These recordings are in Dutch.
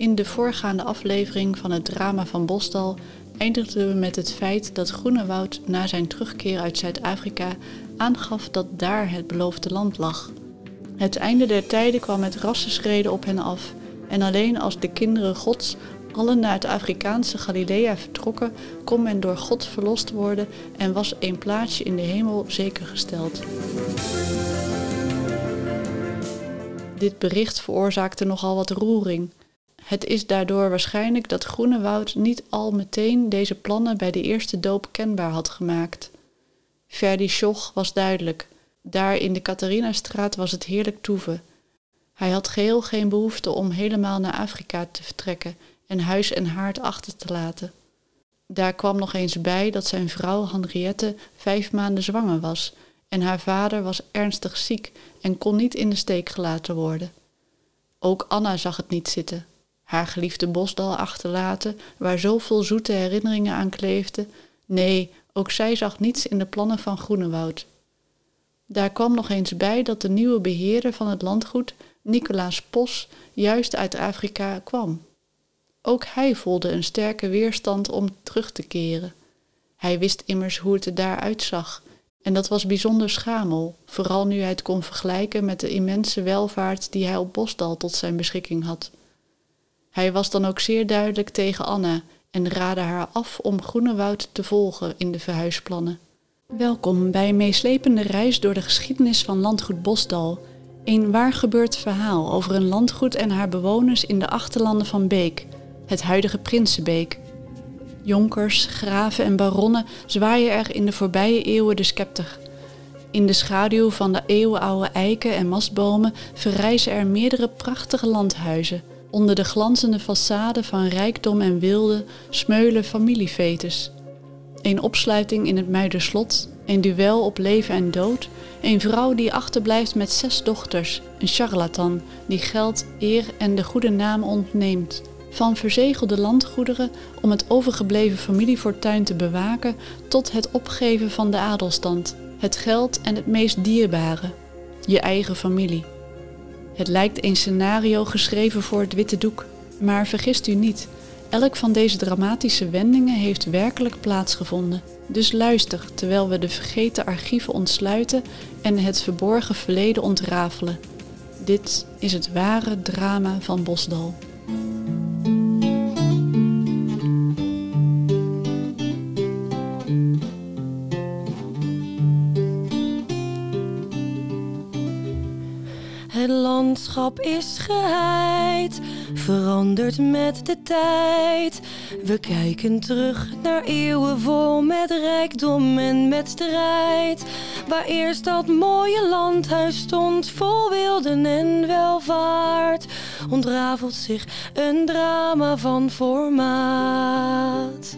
In de voorgaande aflevering van het drama van Bosdal eindigden we met het feit dat Groenewoud na zijn terugkeer uit Zuid-Afrika aangaf dat daar het beloofde land lag. Het einde der tijden kwam met rassenschreden op hen af en alleen als de kinderen Gods allen naar het Afrikaanse Galilea vertrokken, kon men door God verlost worden en was een plaatsje in de hemel zeker gesteld. Dit bericht veroorzaakte nogal wat roering. Het is daardoor waarschijnlijk dat Groenewoud niet al meteen deze plannen bij de eerste doop kenbaar had gemaakt. Ferdi Schoch was duidelijk. Daar in de Catharinastraat was het heerlijk toeven. Hij had geheel geen behoefte om helemaal naar Afrika te vertrekken en huis en haard achter te laten. Daar kwam nog eens bij dat zijn vrouw Henriette vijf maanden zwanger was en haar vader was ernstig ziek en kon niet in de steek gelaten worden. Ook Anna zag het niet zitten. Haar geliefde bosdal achterlaten, waar zoveel zoete herinneringen aan kleefden. Nee, ook zij zag niets in de plannen van Groenewoud. Daar kwam nog eens bij dat de nieuwe beheerder van het landgoed, Nicolaas Pos, juist uit Afrika kwam. Ook hij voelde een sterke weerstand om terug te keren. Hij wist immers hoe het er daar uitzag, en dat was bijzonder schamel, vooral nu hij het kon vergelijken met de immense welvaart die hij op Bosdal tot zijn beschikking had. Hij was dan ook zeer duidelijk tegen Anna en raadde haar af om Groenewoud te volgen in de verhuisplannen. Welkom bij een meeslepende reis door de geschiedenis van landgoed Bosdal. Een waar gebeurd verhaal over een landgoed en haar bewoners in de achterlanden van Beek, het huidige Prinsenbeek. Jonkers, graven en baronnen zwaaien er in de voorbije eeuwen de scepter. In de schaduw van de eeuwenoude eiken en mastbomen verrijzen er meerdere prachtige landhuizen. Onder de glanzende façade van rijkdom en wilde smeulen familievetes. Een opsluiting in het Muiderslot, een duel op leven en dood, een vrouw die achterblijft met zes dochters, een charlatan die geld, eer en de goede naam ontneemt van verzegelde landgoederen om het overgebleven familiefortuin te bewaken tot het opgeven van de adelstand, het geld en het meest dierbare, je eigen familie. Het lijkt een scenario geschreven voor het witte doek, maar vergist u niet, elk van deze dramatische wendingen heeft werkelijk plaatsgevonden. Dus luister terwijl we de vergeten archieven ontsluiten en het verborgen verleden ontrafelen. Dit is het ware drama van Bosdal. Landschap is geheid, verandert met de tijd. We kijken terug naar eeuwen vol met rijkdom en met strijd. Waar eerst dat mooie landhuis stond, vol wilden en welvaart, ontrafelt zich een drama van formaat.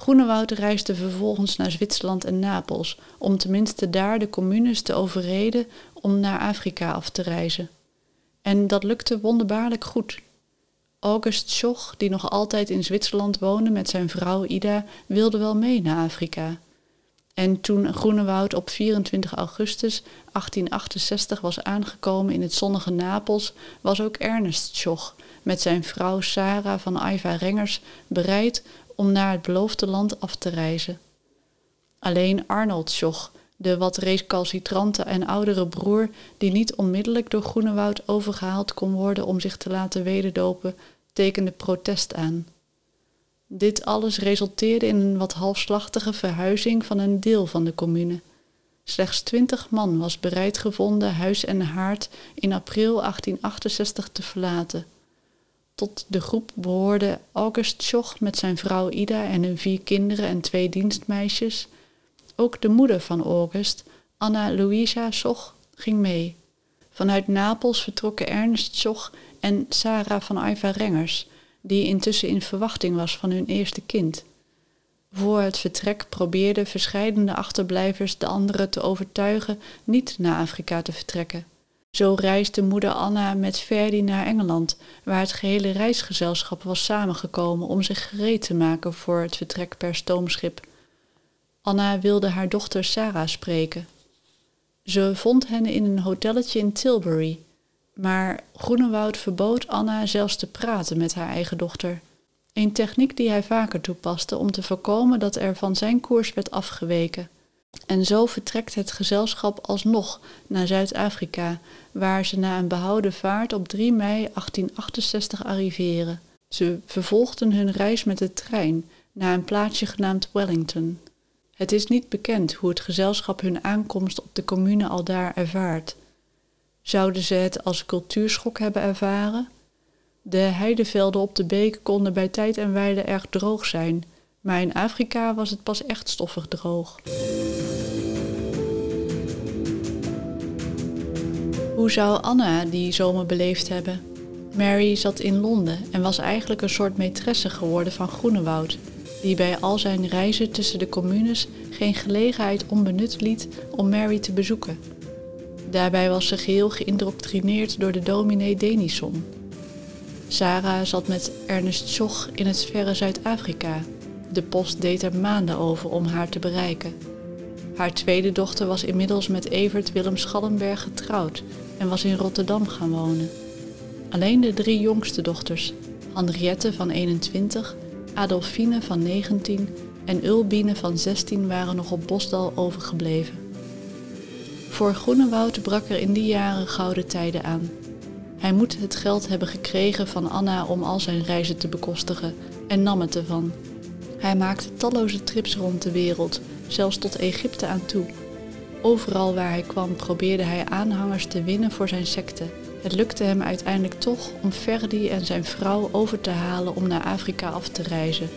Groenewoud reisde vervolgens naar Zwitserland en Napels om tenminste daar de communes te overreden om naar Afrika af te reizen. En dat lukte wonderbaarlijk goed. August Schoch, die nog altijd in Zwitserland woonde met zijn vrouw Ida, wilde wel mee naar Afrika. En toen Groenewoud op 24 augustus 1868 was aangekomen in het zonnige Napels, was ook Ernest Schoch met zijn vrouw Sarah van Aiva Rengers bereid om naar het beloofde land af te reizen. Alleen Arnold Schoch, de wat recalcitrante en oudere broer, die niet onmiddellijk door Groenewoud overgehaald kon worden om zich te laten wederdopen, tekende protest aan. Dit alles resulteerde in een wat halfslachtige verhuizing van een deel van de commune. Slechts twintig man was bereid gevonden huis en haard in april 1868 te verlaten. Tot de groep behoorde August Schoch met zijn vrouw Ida en hun vier kinderen en twee dienstmeisjes. Ook de moeder van August, Anna Louisa Schoch, ging mee. Vanuit Napels vertrokken Ernst Schoch en Sarah van Aiva Rengers, die intussen in verwachting was van hun eerste kind. Voor het vertrek probeerden verscheidene achterblijvers de anderen te overtuigen niet naar Afrika te vertrekken. Zo reisde moeder Anna met Ferdi naar Engeland, waar het gehele reisgezelschap was samengekomen om zich gereed te maken voor het vertrek per stoomschip. Anna wilde haar dochter Sarah spreken. Ze vond hen in een hotelletje in Tilbury. Maar Groenewoud verbood Anna zelfs te praten met haar eigen dochter. Een techniek die hij vaker toepaste om te voorkomen dat er van zijn koers werd afgeweken. En zo vertrekt het gezelschap alsnog naar Zuid-Afrika, waar ze na een behouden vaart op 3 mei 1868 arriveren. Ze vervolgden hun reis met de trein naar een plaatsje genaamd Wellington. Het is niet bekend hoe het gezelschap hun aankomst op de commune aldaar ervaart. Zouden ze het als cultuurschok hebben ervaren? De heidevelden op de beek konden bij tijd en wijle erg droog zijn, maar in Afrika was het pas echt stoffig droog. Hoe zou Anna die zomer beleefd hebben? Mary zat in Londen en was eigenlijk een soort maîtresse geworden van Groenewoud, die bij al zijn reizen tussen de communes geen gelegenheid onbenut liet om Mary te bezoeken. Daarbij was ze geheel geïndoctrineerd door de dominee Denison. Sarah zat met Ernest Schoch in het verre Zuid-Afrika. De post deed er maanden over om haar te bereiken. Haar tweede dochter was inmiddels met Evert Willem Schallenberg getrouwd en was in Rotterdam gaan wonen. Alleen de drie jongste dochters, Henriette van 21, Adolfine van 19 en Ulbine van 16 waren nog op Bosdal overgebleven. Voor Groenewoud brak er in die jaren gouden tijden aan. Hij moet het geld hebben gekregen van Anna om al zijn reizen te bekostigen en nam het ervan. Hij maakte talloze trips rond de wereld, zelfs tot Egypte aan toe. Overal waar hij kwam probeerde hij aanhangers te winnen voor zijn secte. Het lukte hem uiteindelijk toch om Ferdi en zijn vrouw over te halen om naar Afrika af te reizen.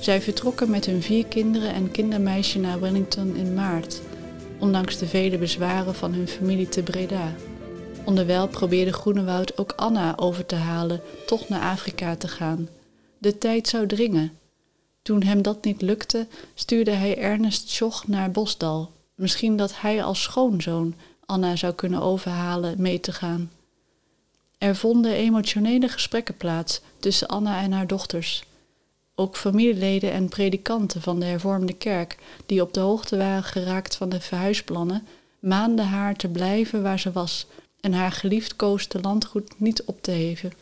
Zij vertrokken met hun vier kinderen en kindermeisje naar Wellington in maart, ondanks de vele bezwaren van hun familie te Breda. Onderwijl probeerde Groenewoud ook Anna over te halen toch naar Afrika te gaan. De tijd zou dringen. Toen hem dat niet lukte, stuurde hij Ernest Schoch naar Bosdal. Misschien dat hij als schoonzoon Anna zou kunnen overhalen mee te gaan. Er vonden emotionele gesprekken plaats tussen Anna en haar dochters. Ook familieleden en predikanten van de hervormde kerk, die op de hoogte waren geraakt van de verhuisplannen, maanden haar te blijven waar ze was en haar geliefdkoosde landgoed niet op te heven.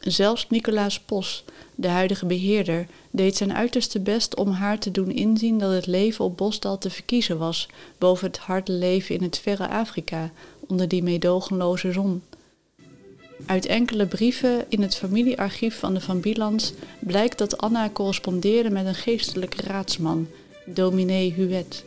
Zelfs Nicolaas Pos, de huidige beheerder, deed zijn uiterste best om haar te doen inzien dat het leven op Bosdal te verkiezen was boven het harde leven in het verre Afrika onder die meedogenloze zon. Uit enkele brieven in het familiearchief van de Van Bielans blijkt dat Anna correspondeerde met een geestelijke raadsman, dominee Huet.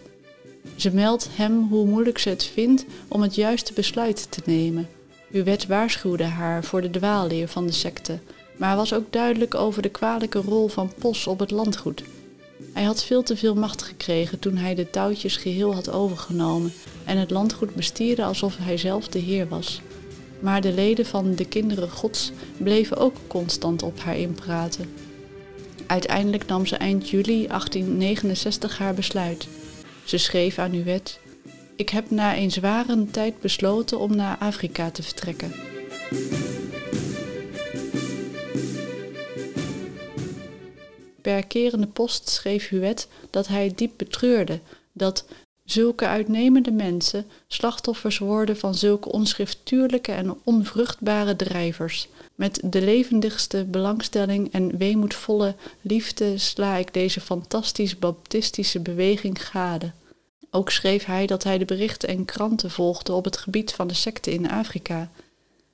Ze meldt hem hoe moeilijk ze het vindt om het juiste besluit te nemen. Huet waarschuwde haar voor de dwaalleer van de secte, maar was ook duidelijk over de kwalijke rol van Pos op het landgoed. Hij had veel te veel macht gekregen toen hij de touwtjes geheel had overgenomen en het landgoed bestierde alsof hij zelf de heer was. Maar de leden van de kinderen gods bleven ook constant op haar inpraten. Uiteindelijk nam ze eind juli 1869 haar besluit. Ze schreef aan Huet: Ik heb na een zware tijd besloten om naar Afrika te vertrekken. Per kerende post schreef Huet dat hij diep betreurde dat zulke uitnemende mensen slachtoffers worden van zulke onschriftuurlijke en onvruchtbare drijvers. Met de levendigste belangstelling en weemoedvolle liefde sla ik deze fantastisch baptistische beweging gade. Ook schreef hij dat hij de berichten en kranten volgde op het gebied van de secte in Afrika.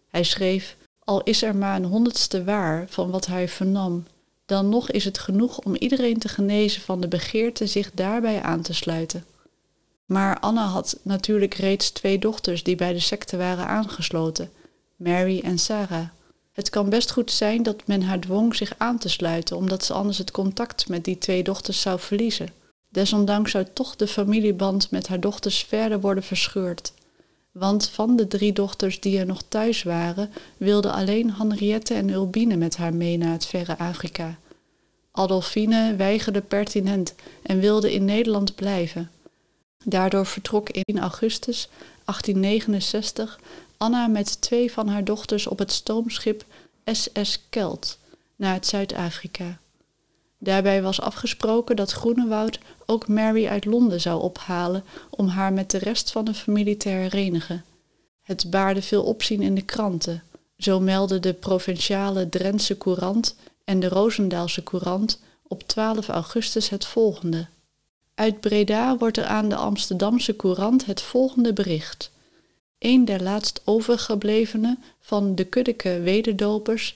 Hij schreef, al is er maar een honderdste waar van wat hij vernam, dan nog is het genoeg om iedereen te genezen van de begeerte zich daarbij aan te sluiten. Maar Anna had natuurlijk reeds twee dochters die bij de secte waren aangesloten, Mary en Sarah. Het kan best goed zijn dat men haar dwong zich aan te sluiten, omdat ze anders het contact met die twee dochters zou verliezen. Desondanks zou toch de familieband met haar dochters verder worden verscheurd. Want van de drie dochters die er nog thuis waren, wilden alleen Henriette en Ulbine met haar mee naar het verre Afrika. Adolfine weigerde pertinent en wilde in Nederland blijven. Daardoor vertrok in augustus 1869 Anna met twee van haar dochters op het stoomschip SS Kelt naar het Zuid-Afrika. Daarbij was afgesproken dat Groenewoud ook Mary uit Londen zou ophalen om haar met de rest van de familie te herenigen. Het baarde veel opzien in de kranten. Zo meldde de provinciale Drentse Courant en de Roosendaalse Courant op 12 augustus het volgende. Uit Breda wordt er aan de Amsterdamse Courant het volgende bericht. Een der laatst overgeblevenen van de kuddeke wederdopers,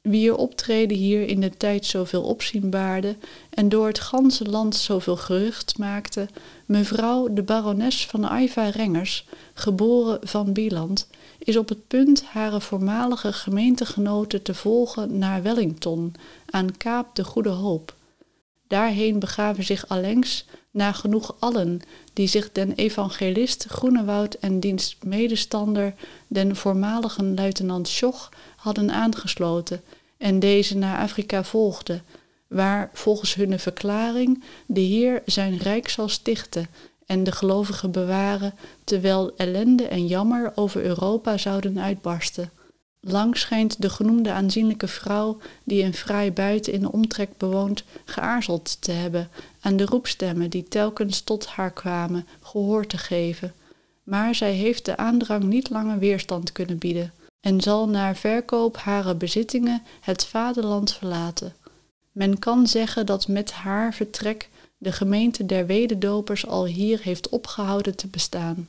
wier optreden hier in de tijd zoveel opzien baarde en door het ganse land zoveel gerucht maakte, mevrouw de barones van Aiva Rengers, geboren van Bieland, is op het punt haar voormalige gemeentegenoten te volgen naar Wellington, aan Kaap de Goede Hoop. Daarheen begaven zich allengs nagenoeg allen die zich den evangelist Groenewoud en diens medestander, den voormaligen luitenant Schoch, hadden aangesloten en deze naar Afrika volgden, waar volgens hun verklaring de Heer zijn rijk zal stichten en de gelovigen bewaren, terwijl ellende en jammer over Europa zouden uitbarsten. Lang schijnt de genoemde aanzienlijke vrouw, die een fraai buiten in de omtrek bewoont, geaarzeld te hebben aan de roepstemmen die telkens tot haar kwamen, gehoor te geven. Maar zij heeft de aandrang niet langer weerstand kunnen bieden en zal naar verkoop hare bezittingen het vaderland verlaten. Men kan zeggen dat met haar vertrek de gemeente der wededopers al hier heeft opgehouden te bestaan.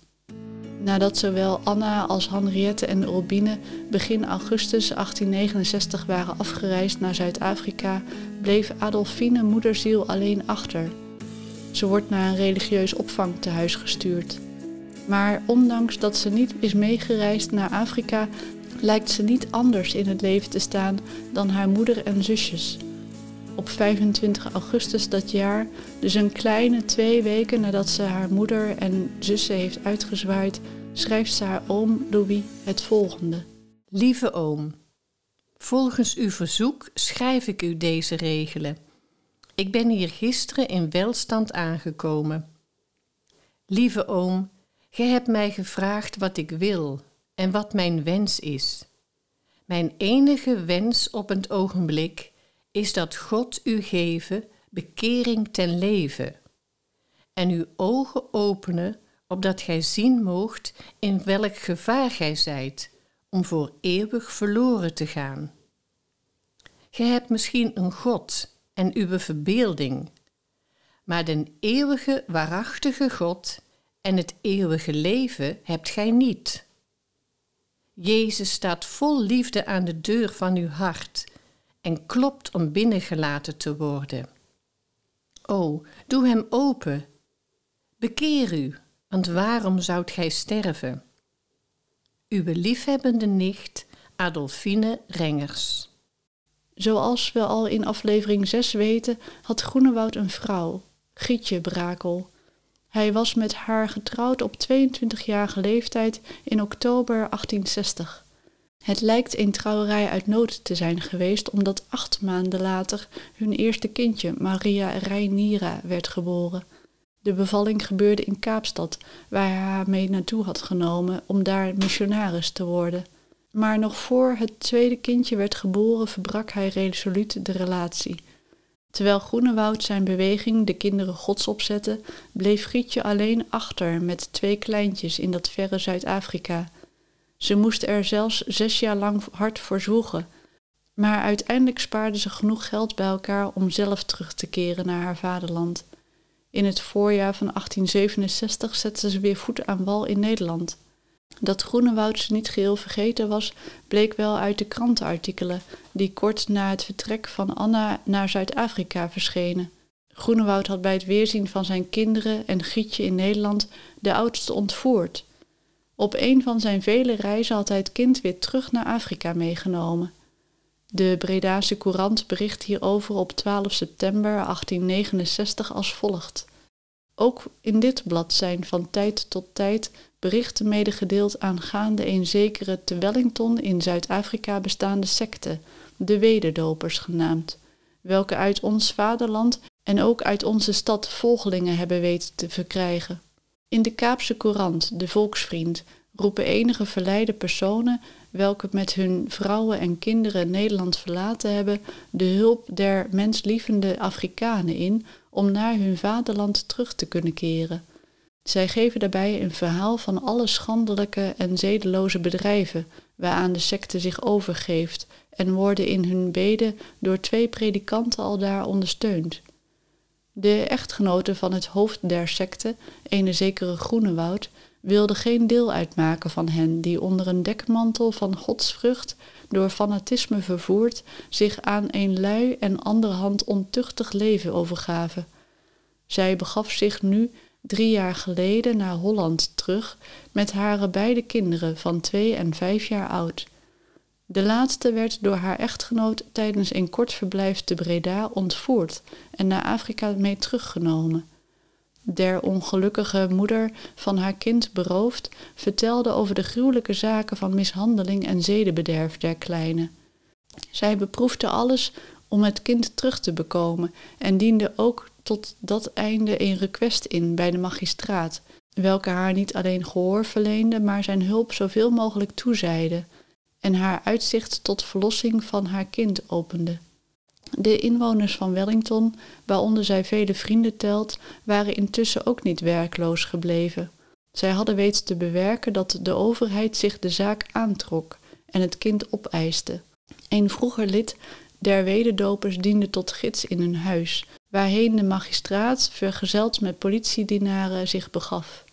Nadat zowel Anna als Henriette en Robine begin augustus 1869 waren afgereisd naar Zuid-Afrika, bleef Adolfine moederziel alleen achter. Ze wordt naar een religieus opvangtehuis gestuurd. Maar ondanks dat ze niet is meegereisd naar Afrika, lijkt ze niet anders in het leven te staan dan haar moeder en zusjes. Op 25 augustus dat jaar, dus een kleine twee weken nadat ze haar moeder en zussen heeft uitgezwaaid, schrijft ze haar oom Louis het volgende. Lieve oom, volgens uw verzoek schrijf ik u deze regelen. Ik ben hier gisteren in welstand aangekomen. Lieve oom, gij hebt mij gevraagd wat ik wil en wat mijn wens is. Mijn enige wens op het ogenblik is dat God u geven bekering ten leven en uw ogen openen opdat gij zien moogt in welk gevaar gij zijt om voor eeuwig verloren te gaan. Gij hebt misschien een God en uw verbeelding, maar den eeuwige waarachtige God en het eeuwige leven hebt gij niet. Jezus staat vol liefde aan de deur van uw hart en klopt om binnengelaten te worden. O, doe hem open. Bekeer u, want waarom zoudt gij sterven? Uw liefhebbende nicht Adolfine Rengers. Zoals we al in aflevering 6 weten, had Groenewoud een vrouw, Gietje Brakel. Hij was met haar getrouwd op 22-jarige leeftijd in oktober 1860. Het lijkt een trouwerij uit nood te zijn geweest, omdat acht maanden later hun eerste kindje, Maria Reinira, werd geboren. De bevalling gebeurde in Kaapstad, waar hij haar mee naartoe had genomen om daar missionaris te worden. Maar nog voor het tweede kindje werd geboren, verbrak hij resoluut de relatie. Terwijl Groenewoud zijn beweging de kinderen gods opzette, bleef Grietje alleen achter met twee kleintjes in dat verre Zuid-Afrika. Ze moest er zelfs zes jaar lang hard voor zwoegen, maar uiteindelijk spaarde ze genoeg geld bij elkaar om zelf terug te keren naar haar vaderland. In het voorjaar van 1867 zette ze weer voet aan wal in Nederland. Dat Groenewoud ze niet geheel vergeten was, bleek wel uit de krantenartikelen die kort na het vertrek van Anna naar Zuid-Afrika verschenen. Groenewoud had bij het weerzien van zijn kinderen en Gietje in Nederland de oudste ontvoerd. Op een van zijn vele reizen had hij het kind weer terug naar Afrika meegenomen. De Bredase Courant bericht hierover op 12 september 1869 als volgt. Ook in dit blad zijn van tijd tot tijd berichten medegedeeld aangaande een zekere te Wellington in Zuid-Afrika bestaande secte, de Wederdopers genaamd, welke uit ons vaderland en ook uit onze stad volgelingen hebben weten te verkrijgen. In de Kaapse Courant, de Volksvriend, roepen enige verleide personen welke met hun vrouwen en kinderen Nederland verlaten hebben, de hulp der menslievende Afrikanen in om naar hun vaderland terug te kunnen keren. Zij geven daarbij een verhaal van alle schandelijke en zedeloze bedrijven waaraan de secte zich overgeeft en worden in hun beden door twee predikanten aldaar ondersteund. De echtgenote van het hoofd der secte, ene zekere Groenewoud, wilde geen deel uitmaken van hen die onder een dekmantel van godsvrucht, door fanatisme vervoerd, zich aan een lui en anderhand ontuchtig leven overgaven. Zij begaf zich nu drie jaar geleden naar Holland terug met hare beide kinderen van twee en vijf jaar oud. De laatste werd door haar echtgenoot tijdens een kort verblijf te Breda ontvoerd en naar Afrika mee teruggenomen. Der ongelukkige moeder van haar kind beroofd, vertelde over de gruwelijke zaken van mishandeling en zedenbederf der kleine. Zij beproefde alles om het kind terug te bekomen en diende ook tot dat einde een request in bij de magistraat, welke haar niet alleen gehoor verleende, maar zijn hulp zoveel mogelijk toezeide en haar uitzicht tot verlossing van haar kind opende. De inwoners van Wellington, waaronder zij vele vrienden telt, waren intussen ook niet werkloos gebleven. Zij hadden weet te bewerken dat de overheid zich de zaak aantrok en het kind opeiste. Een vroeger lid der wederdopers diende tot gids in hun huis, waarheen de magistraat, vergezeld met politiedienaren, zich begaf.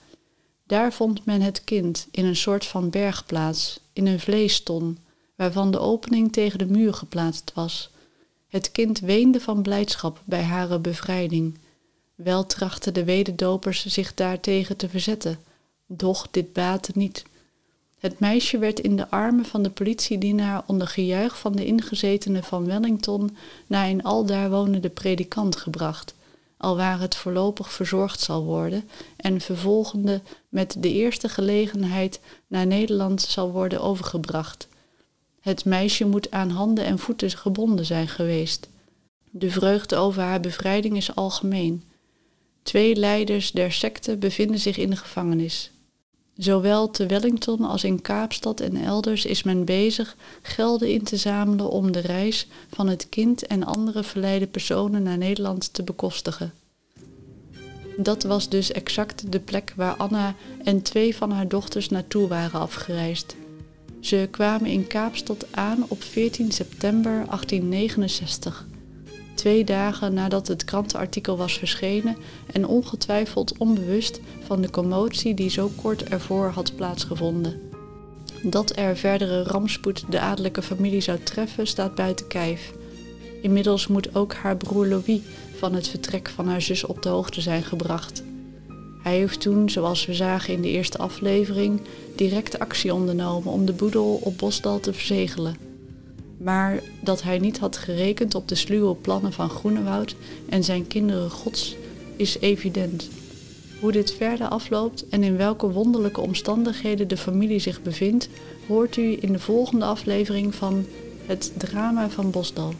Daar vond men het kind in een soort van bergplaats, in een vleeston, waarvan de opening tegen de muur geplaatst was. Het kind weende van blijdschap bij hare bevrijding. Wel trachten de wederdopers zich daartegen te verzetten, doch dit baatte niet. Het meisje werd in de armen van de politiedienaar onder gejuich van de ingezetenen van Wellington naar een aldaar wonende predikant gebracht, alwaar het voorlopig verzorgd zal worden en vervolgende met de eerste gelegenheid naar Nederland zal worden overgebracht. Het meisje moet aan handen en voeten gebonden zijn geweest. De vreugde over haar bevrijding is algemeen. Twee leiders der secte bevinden zich in de gevangenis. Zowel te Wellington als in Kaapstad en elders is men bezig gelden in te zamelen om de reis van het kind en andere verleide personen naar Nederland te bekostigen. Dat was dus exact de plek waar Anna en twee van haar dochters naartoe waren afgereisd. Ze kwamen in Kaapstad aan op 14 september 1869 twee dagen nadat het krantenartikel was verschenen en ongetwijfeld onbewust van de commotie die zo kort ervoor had plaatsgevonden. Dat er verdere rampspoed de adellijke familie zou treffen staat buiten kijf. Inmiddels moet ook haar broer Louis van het vertrek van haar zus op de hoogte zijn gebracht. Hij heeft toen, zoals we zagen in de eerste aflevering, direct actie ondernomen om de boedel op Bosdal te verzegelen maar dat hij niet had gerekend op de sluwe plannen van Groenewoud en zijn kinderen gods is evident. Hoe dit verder afloopt en in welke wonderlijke omstandigheden de familie zich bevindt, hoort u in de volgende aflevering van Het drama van Bosdal.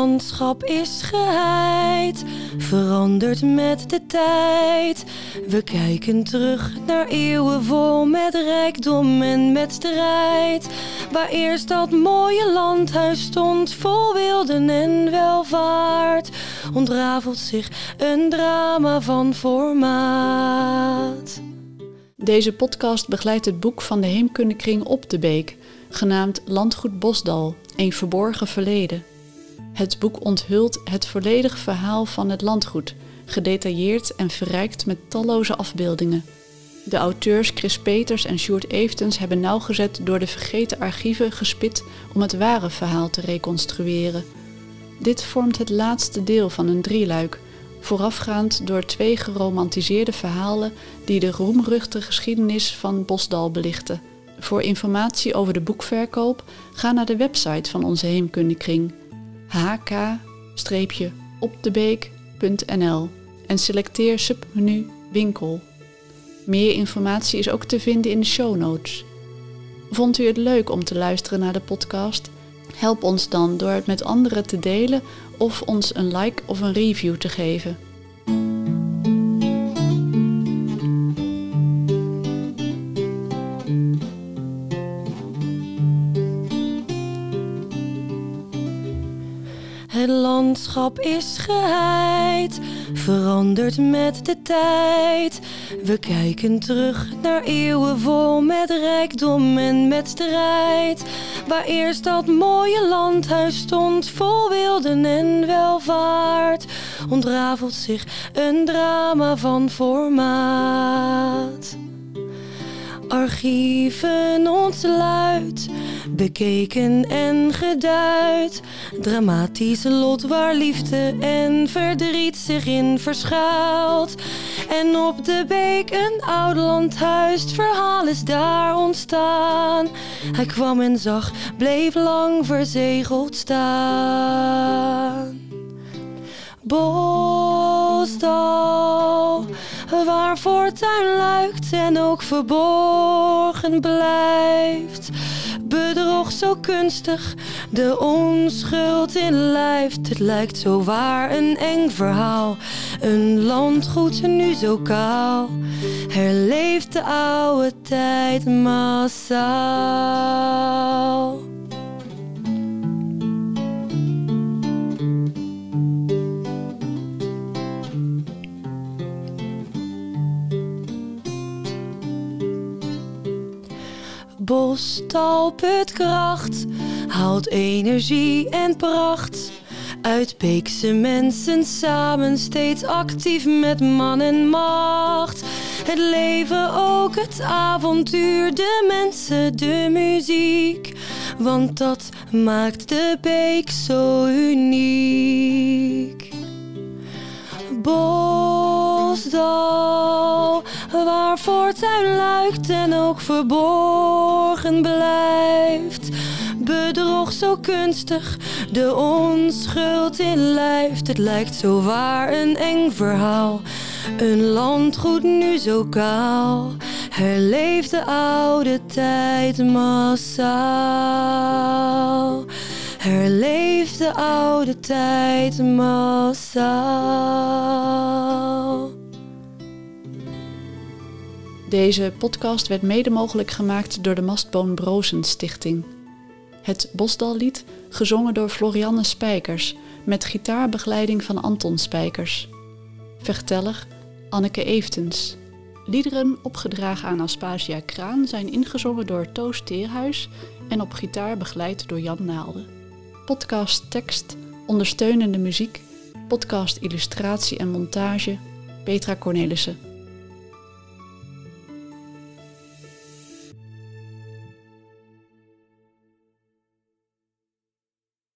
Landschap is geheid, verandert met de tijd. We kijken terug naar eeuwen vol met rijkdom en met strijd. Waar eerst dat mooie landhuis stond, vol wilden en welvaart, ontrafelt zich een drama van formaat. Deze podcast begeleidt het boek van de Heemkundekring Op de Beek, genaamd Landgoed Bosdal, een verborgen verleden. Het boek onthult het volledige verhaal van het landgoed, gedetailleerd en verrijkt met talloze afbeeldingen. De auteurs Chris Peters en Sjoerd Eventens hebben nauwgezet door de vergeten archieven gespit om het ware verhaal te reconstrueren. Dit vormt het laatste deel van een drieluik, voorafgaand door twee geromantiseerde verhalen die de roemruchte geschiedenis van Bosdal belichten. Voor informatie over de boekverkoop ga naar de website van onze Heemkundekring hk-opdebeek.nl en selecteer submenu winkel. Meer informatie is ook te vinden in de show notes. Vond u het leuk om te luisteren naar de podcast? Help ons dan door het met anderen te delen of ons een like of een review te geven. Is geheid, verandert met de tijd. We kijken terug naar eeuwen vol met rijkdom en met strijd. Waar eerst dat mooie landhuis stond, vol wilden en welvaart, ontrafelt zich een drama van formaat. Archieven ontsluit, bekeken en geduid. Dramatisch lot waar liefde en verdriet zich in verschuilt. En op de beek een oud landhuis, het verhaal is daar ontstaan. Hij kwam en zag, bleef lang verzegeld staan. Bosdal, waar voortuin luikt en ook verborgen blijft. Bedrog zo kunstig, de onschuld in lijft. Het lijkt zo waar een eng verhaal. Een landgoed nu zo kaal. Herleeft de oude tijd massaal. Bos talput kracht, haalt energie en pracht. Uit Beekse mensen samen steeds actief met man en macht. Het leven ook, het avontuur, de mensen, de muziek. Want dat maakt de beek zo uniek. Bosdal, waar voortuin luikt en ook verborgen blijft. Bedrog zo kunstig, de onschuld in lijft. Het lijkt zo waar een eng verhaal. Een landgoed nu zo kaal. Herleeft de oude tijd massaal. Herleeft de oude tijd massaal. Deze podcast werd mede mogelijk gemaakt door de Mastboom Brozen Stichting. Het Bosdallied, gezongen door Florianne Spijkers, met gitaarbegeleiding van Anton Spijkers. Verteller Anneke Eftens. Liederen opgedragen aan Aspasia Kraan zijn ingezongen door Toos Teerhuis en op gitaar begeleid door Jan Naalde. Podcast tekst, ondersteunende muziek, podcast illustratie en montage Petra Cornelissen.